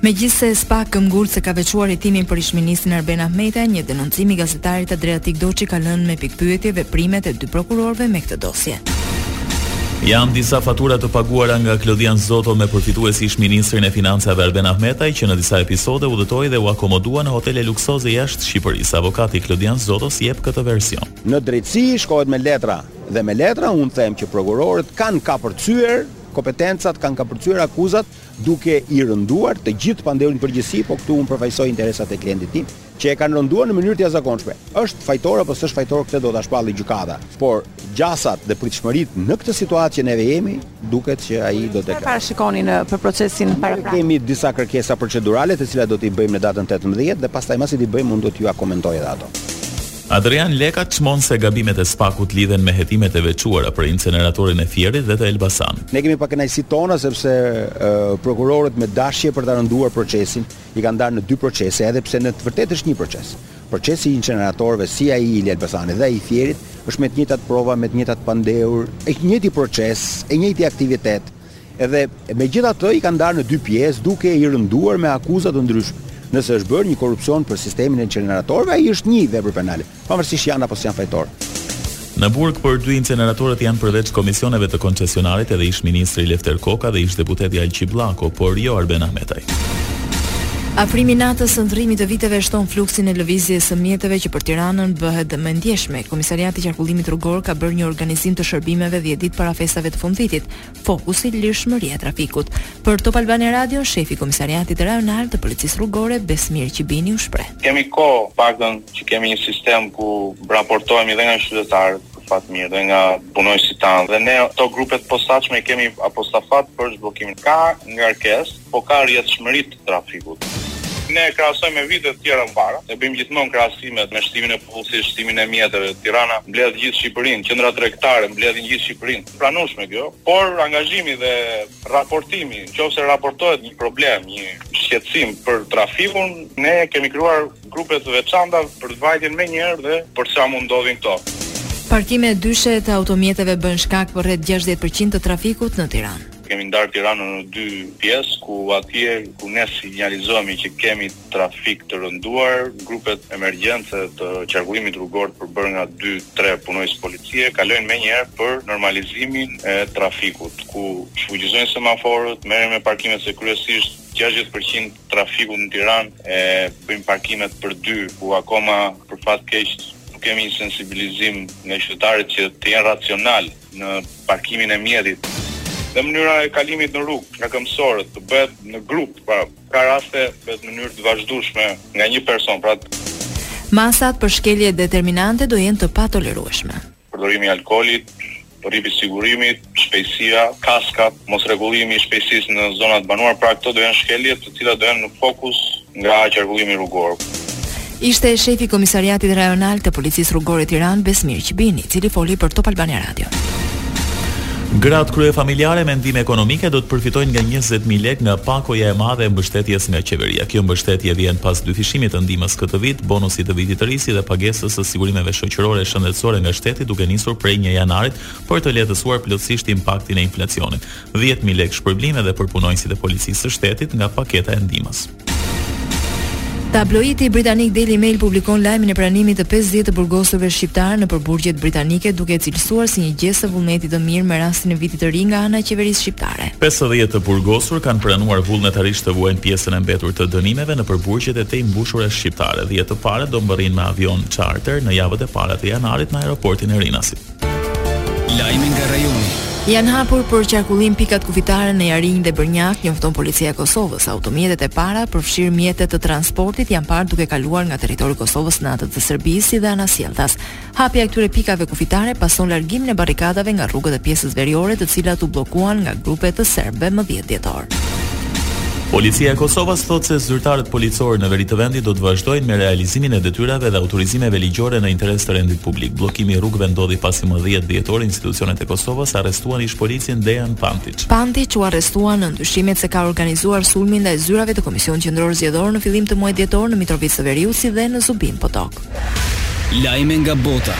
Megjithëse SPAK këmbëngul se ka veçuar hetimin për ish-ministrin Arben Ahmetaj, një denoncim i gazetarit Adriatik Doçi ka lënë me pikëpyetje veprimet e dy prokurorëve me këtë dosje. Janë disa fatura të paguara nga Klodian Zoto me përfitues ish-ministrin e Financave Arben Ahmetaj, që në disa episode udhëtoi dhe u akomodua në hotele luksoze jashtë Shqipërisë. Avokati i Klodian Zotos jep këtë version. Në drejtësi shkohet me letra dhe me letra unë them që prokurorët kanë kapërcyer kompetencat, kanë kapërcyer akuzat duke i rënduar të gjithë pandehurit në përgjithësi, po këtu unë përfaqësoj interesat e klientit tim, që e kanë rënduar në mënyrë të jashtëzakonshme. Është fajtor apo s'është fajtor këtë do ta shpallë gjykata, por gjasat dhe pritshmëritë në këtë situatë që neve jemi, duket që ai do të. Çfarë parashikoni për procesin paraprak? Ne kemi disa kërkesa procedurale të cilat do t'i bëjmë në datën tetëmbëdhjetë dhe pastaj masi t'i bëjmë unë do t'jua komentoj edhe ato. Adrian Leka çmon se gabimet e SPAK-ut lidhen me hetimet e veçuara për inceneratorin e Fierit dhe të Elbasanit. Ne kemi pakënaqësitë tona sepse prokurorët me dashje për ta rënduar procesin i kanë ndarë në dy procese edhe pse në të vërtetë është një proces. Procesi i inceneratorëve si ai i Elbasanit dhe ai i Fierit është me të njëjtat prova, me të njëjtat pandehur, është i njëjti proces, i njëjti aktivitet. Edhe, megjithatë, i kanë ndarë në dy pjesë, duke i rënduar me akuza të ndryshme. Nëse është bërë një korrupsion për sistemin e inceneratorëve, ai është një vepër penale, pavarësisht janë apo s'janë fajtorë. Në burg për dy inceneratorët janë përveç komisioneve të koncesionarit edhe ish-ministri Lefter Koka dhe ish-deputeti Alqi Bllako, por jo Arben Ahmetaj. Afrimi i natës së ndrrimit të viteve shton fluksin e lëvizjes së mjeteve që për Tiranën bëhet më e ndjeshme. Komisariati i Qarkullimit Rrugor ka bërë një organizim të shërbimeve 10 ditë para festave të fundvitit. Fokusi lirshmëria e trafikut. Për Top Albania Radio, shefi i komisariatit rajonal të policisë rrugore Besmir Qibini u shpreh. Kemi kohë, paktën që kemi një sistem ku raportohemi dhe nga qytetarët, për fat mirë dhe nga punonjësit tanë dhe ne ato grupe të posaçme kemi apostafat për zhbllokimin. Ka ngarkesë Po ka rrjedhshmëri të trafikut. Ne e krahasojmë me vite të tjera më parë, e bëjmë gjithmonë krahasimet me shtimin e popullsisë, shtimin e mjeteve. Tirana mbledh gjithë Shqipërinë, qendra tregtare mbledhin gjithë Shqipërinë. E pranueshme kjo, por angazhimi dhe raportimi, nëse raportohet një problem, një shqetësim për trafikun, ne kemi krijuar grupe të veçanta për vajtjen menjëherë dhe për sa mund ndodhin këto. Parkimet dyshe të automjeteve bëhen shkak për rreth gjashtëdhjetë për qind të trafikut në Tiranë. Kemi ndarë Tiranën në dy pjesë, ku atje ku ne sinjalizohemi që kemi trafik të rënduar, grupet e emergjencës të qarkullimit rrugor të përbërë nga dy, tre punonjës policie kalojnë menjëherë për normalizimin e trafikut, ku shfuqizojnë semaforët, merren me parkimet se kryesisht gjashtëdhjetë për qind trafikut në Tiranë e bëjnë parkimet për dy, ku akoma për fat të keq nuk kemi një sensibilizim nga qytetarët që të jenë racional. në parkimin e mjetit dhe mënyra e kalimit në rrugë nga këmbësorët të bëhet në grup, pra ka raste bëhet në mënyrë të vazhdueshme nga një person, pra masat për shkelje determinante do jenë të patolerueshme. Përdorimi i alkoolit, rripi sigurimit, shpejtësia, kaskat, mos rregullimi i shpejtësisë në zonat e banuara, pra këto do jenë shkelje të cilat do jenë në fokus nga qarkullimi rrugor. Ishte shefi i Komisariatit Rajonal të Policisë Rrugore Tiranë, Besmir Qibini, i cili foli për Top Albania Radio. Gratë kryefamiljare me ndihmë ekonomike do të përfitojnë nga 20.000 lekë nga pakoja e madhe e mbështetjes nga qeveria. Kjo mbështetje vjen pas dyfishimit të ndihmës këtë vit, bonusit të vitit të ri si dhe pagesës së sigurimeve shoqërore e shëndetësore nga shteti duke nisur prej 1 janarit për të lehtësuar plotësisht impaktin e inflacionit. dhjetë mijë lekë shpërblim edhe për punonjësit e Policisë së Shtetit nga paketa e ndihmës. Tabloidi britanik Daily Mail publikon lajmin e pranimit të 50 të burgosurve shqiptarë nëpër burgjet britanike, duke e cilësuar si një gjest i vullnetit të mirë me rastin e vitit të ri nga ana e qeverisë shqiptare. 50 të burgosur kanë pranuar vullnetarisht të vuajnë pjesën e mbetur të dënimeve nëpër burgjet e tejmbushura shqiptare. Dhjetë të parët do mbërrijnë me avion charter në javët e para të janarit në aeroportin e Rinasit. Lajme nga rajoni. Janë hapur për qarkullim pikat kufitare në Jarinjë dhe Bërnjak, njofton Policia e Kosovës. Automjetet e para, përfshirë mjete të transportit, janë parë duke kaluar nga territori i Kosovës në atë të Serbisë si dhe anasjelltas. Hapja e këtyre pikave kufitare pason largimin e barrikadave nga rrugët e pjesës veriore, të cilat u bllokuan nga grupe të serbëve më dhjetë dhjetor. Policia e Kosovës thotë se zyrtarët policorë në veri të vendit do të vazhdojnë me realizimin e detyrave dhe autorizimeve ligjore në interes të rendit publik. Bllokimi i rrugëve ndodhi pasi më 10 dhjetor institucionet e Kosovës arrestuan ish-policin Dejan Pantiç. Pantiç u arrestua nën dyshimet se ka organizuar sulmin ndaj zyrave të Komisionit Qendror Zgjedhor në fillim të muajit dhjetor në Mitrovicë të Veriut si dhe në Zubin Potok. Lajme nga bota.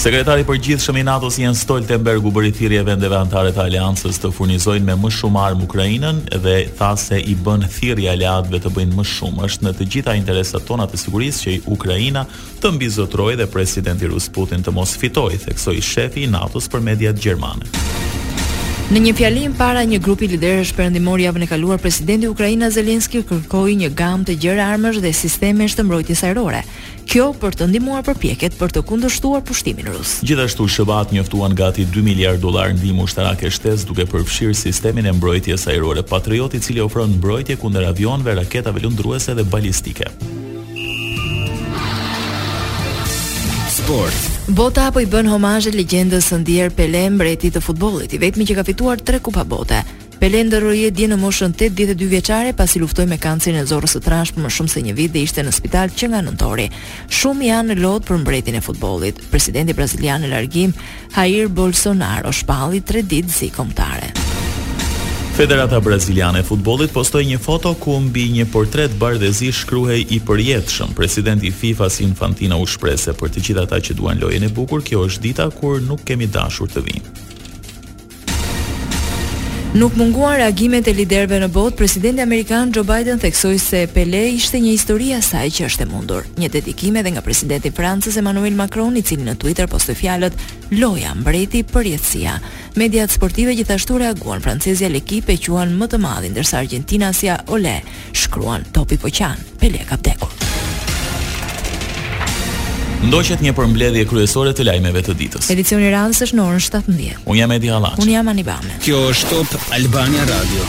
Sekretari i Përgjithshëm i NATO-s Jens Stoltenberg u bëri thirrje vendeve anëtare të aleancës të furnizojnë me më shumë armë Ukrainën dhe tha se u bën thirrje aleatëve të bëjnë më shumë. Është në të gjitha interesat tona të sigurisë që Ukraina të mbizotërojë dhe presidenti rus Putin të mos fitojë, theksoi shefi i NATO-s për mediat gjermane. Në një fjalim para një grupi liderësh perëndimorë javën e kaluar, presidenti ukrainas Zelensky kërkoi një gamë të gjerë armësh dhe sistemesh të mbrojtjes ajrore. Kjo për të ndihmuar përpjekjet për të kundërshtuar pushtimin rus. Gjithashtu SHBA-t njoftuan gati dy miliardë dollarë ndihmë ushtarake shtesë, duke përfshirë sistemin e mbrojtjes ajrore Patriot, i cili ofron mbrojtje kundër avionëve, raketave lundruese dhe balistike. Sport. Bota po i bën homazhe legjendës së ndjerë Pele, mbretit të futbollit, i vetmi që ka fituar 3 kupa bote. Pele ndërroi jetë në moshën 82 vjeçare pasi luftoi me kancerin e zorrës së trashë për më shumë se një vit dhe ishte në spital që nga nëntori. Shumë janë në lot për mbretin e futbollit. Presidenti brazilian në largim, Jair Bolsonaro shpalli tre ditë zi kombëtare. Federata Braziliane e Futbollit postoi një foto ku mbi një portret bardhezi shkruhej i përjetshëm. Presidenti i FIFA-s Infantino u shpreh se për të gjithë ata që duan lojën e bukur, kjo është dita kur nuk kemi dashur të vijë. Nuk munguan reagimet e liderëve në botë, presidenti amerikan Joe Biden theksoi se Pele ishte një histori e asaj që është e mundur. Një dedikim edhe nga presidenti francez Emmanuel Macron, i cili në Twitter postoi fjalët Loja, mbreti, përjetësia. Mediat sportive gjithashtu reaguan. Francezja L'Equipe e quan më të madhin, ndërsa argjentinasja Ole shkruan Topi po qan, Pele ka vdekur. Ndoqët një përmbledhje kryesore të lajmeve të ditës. Edicioni i radhës është në orën 17. Unë jam Edi Hallaç. Unë jam Ani Bame. Kjo është Top Albania Radio.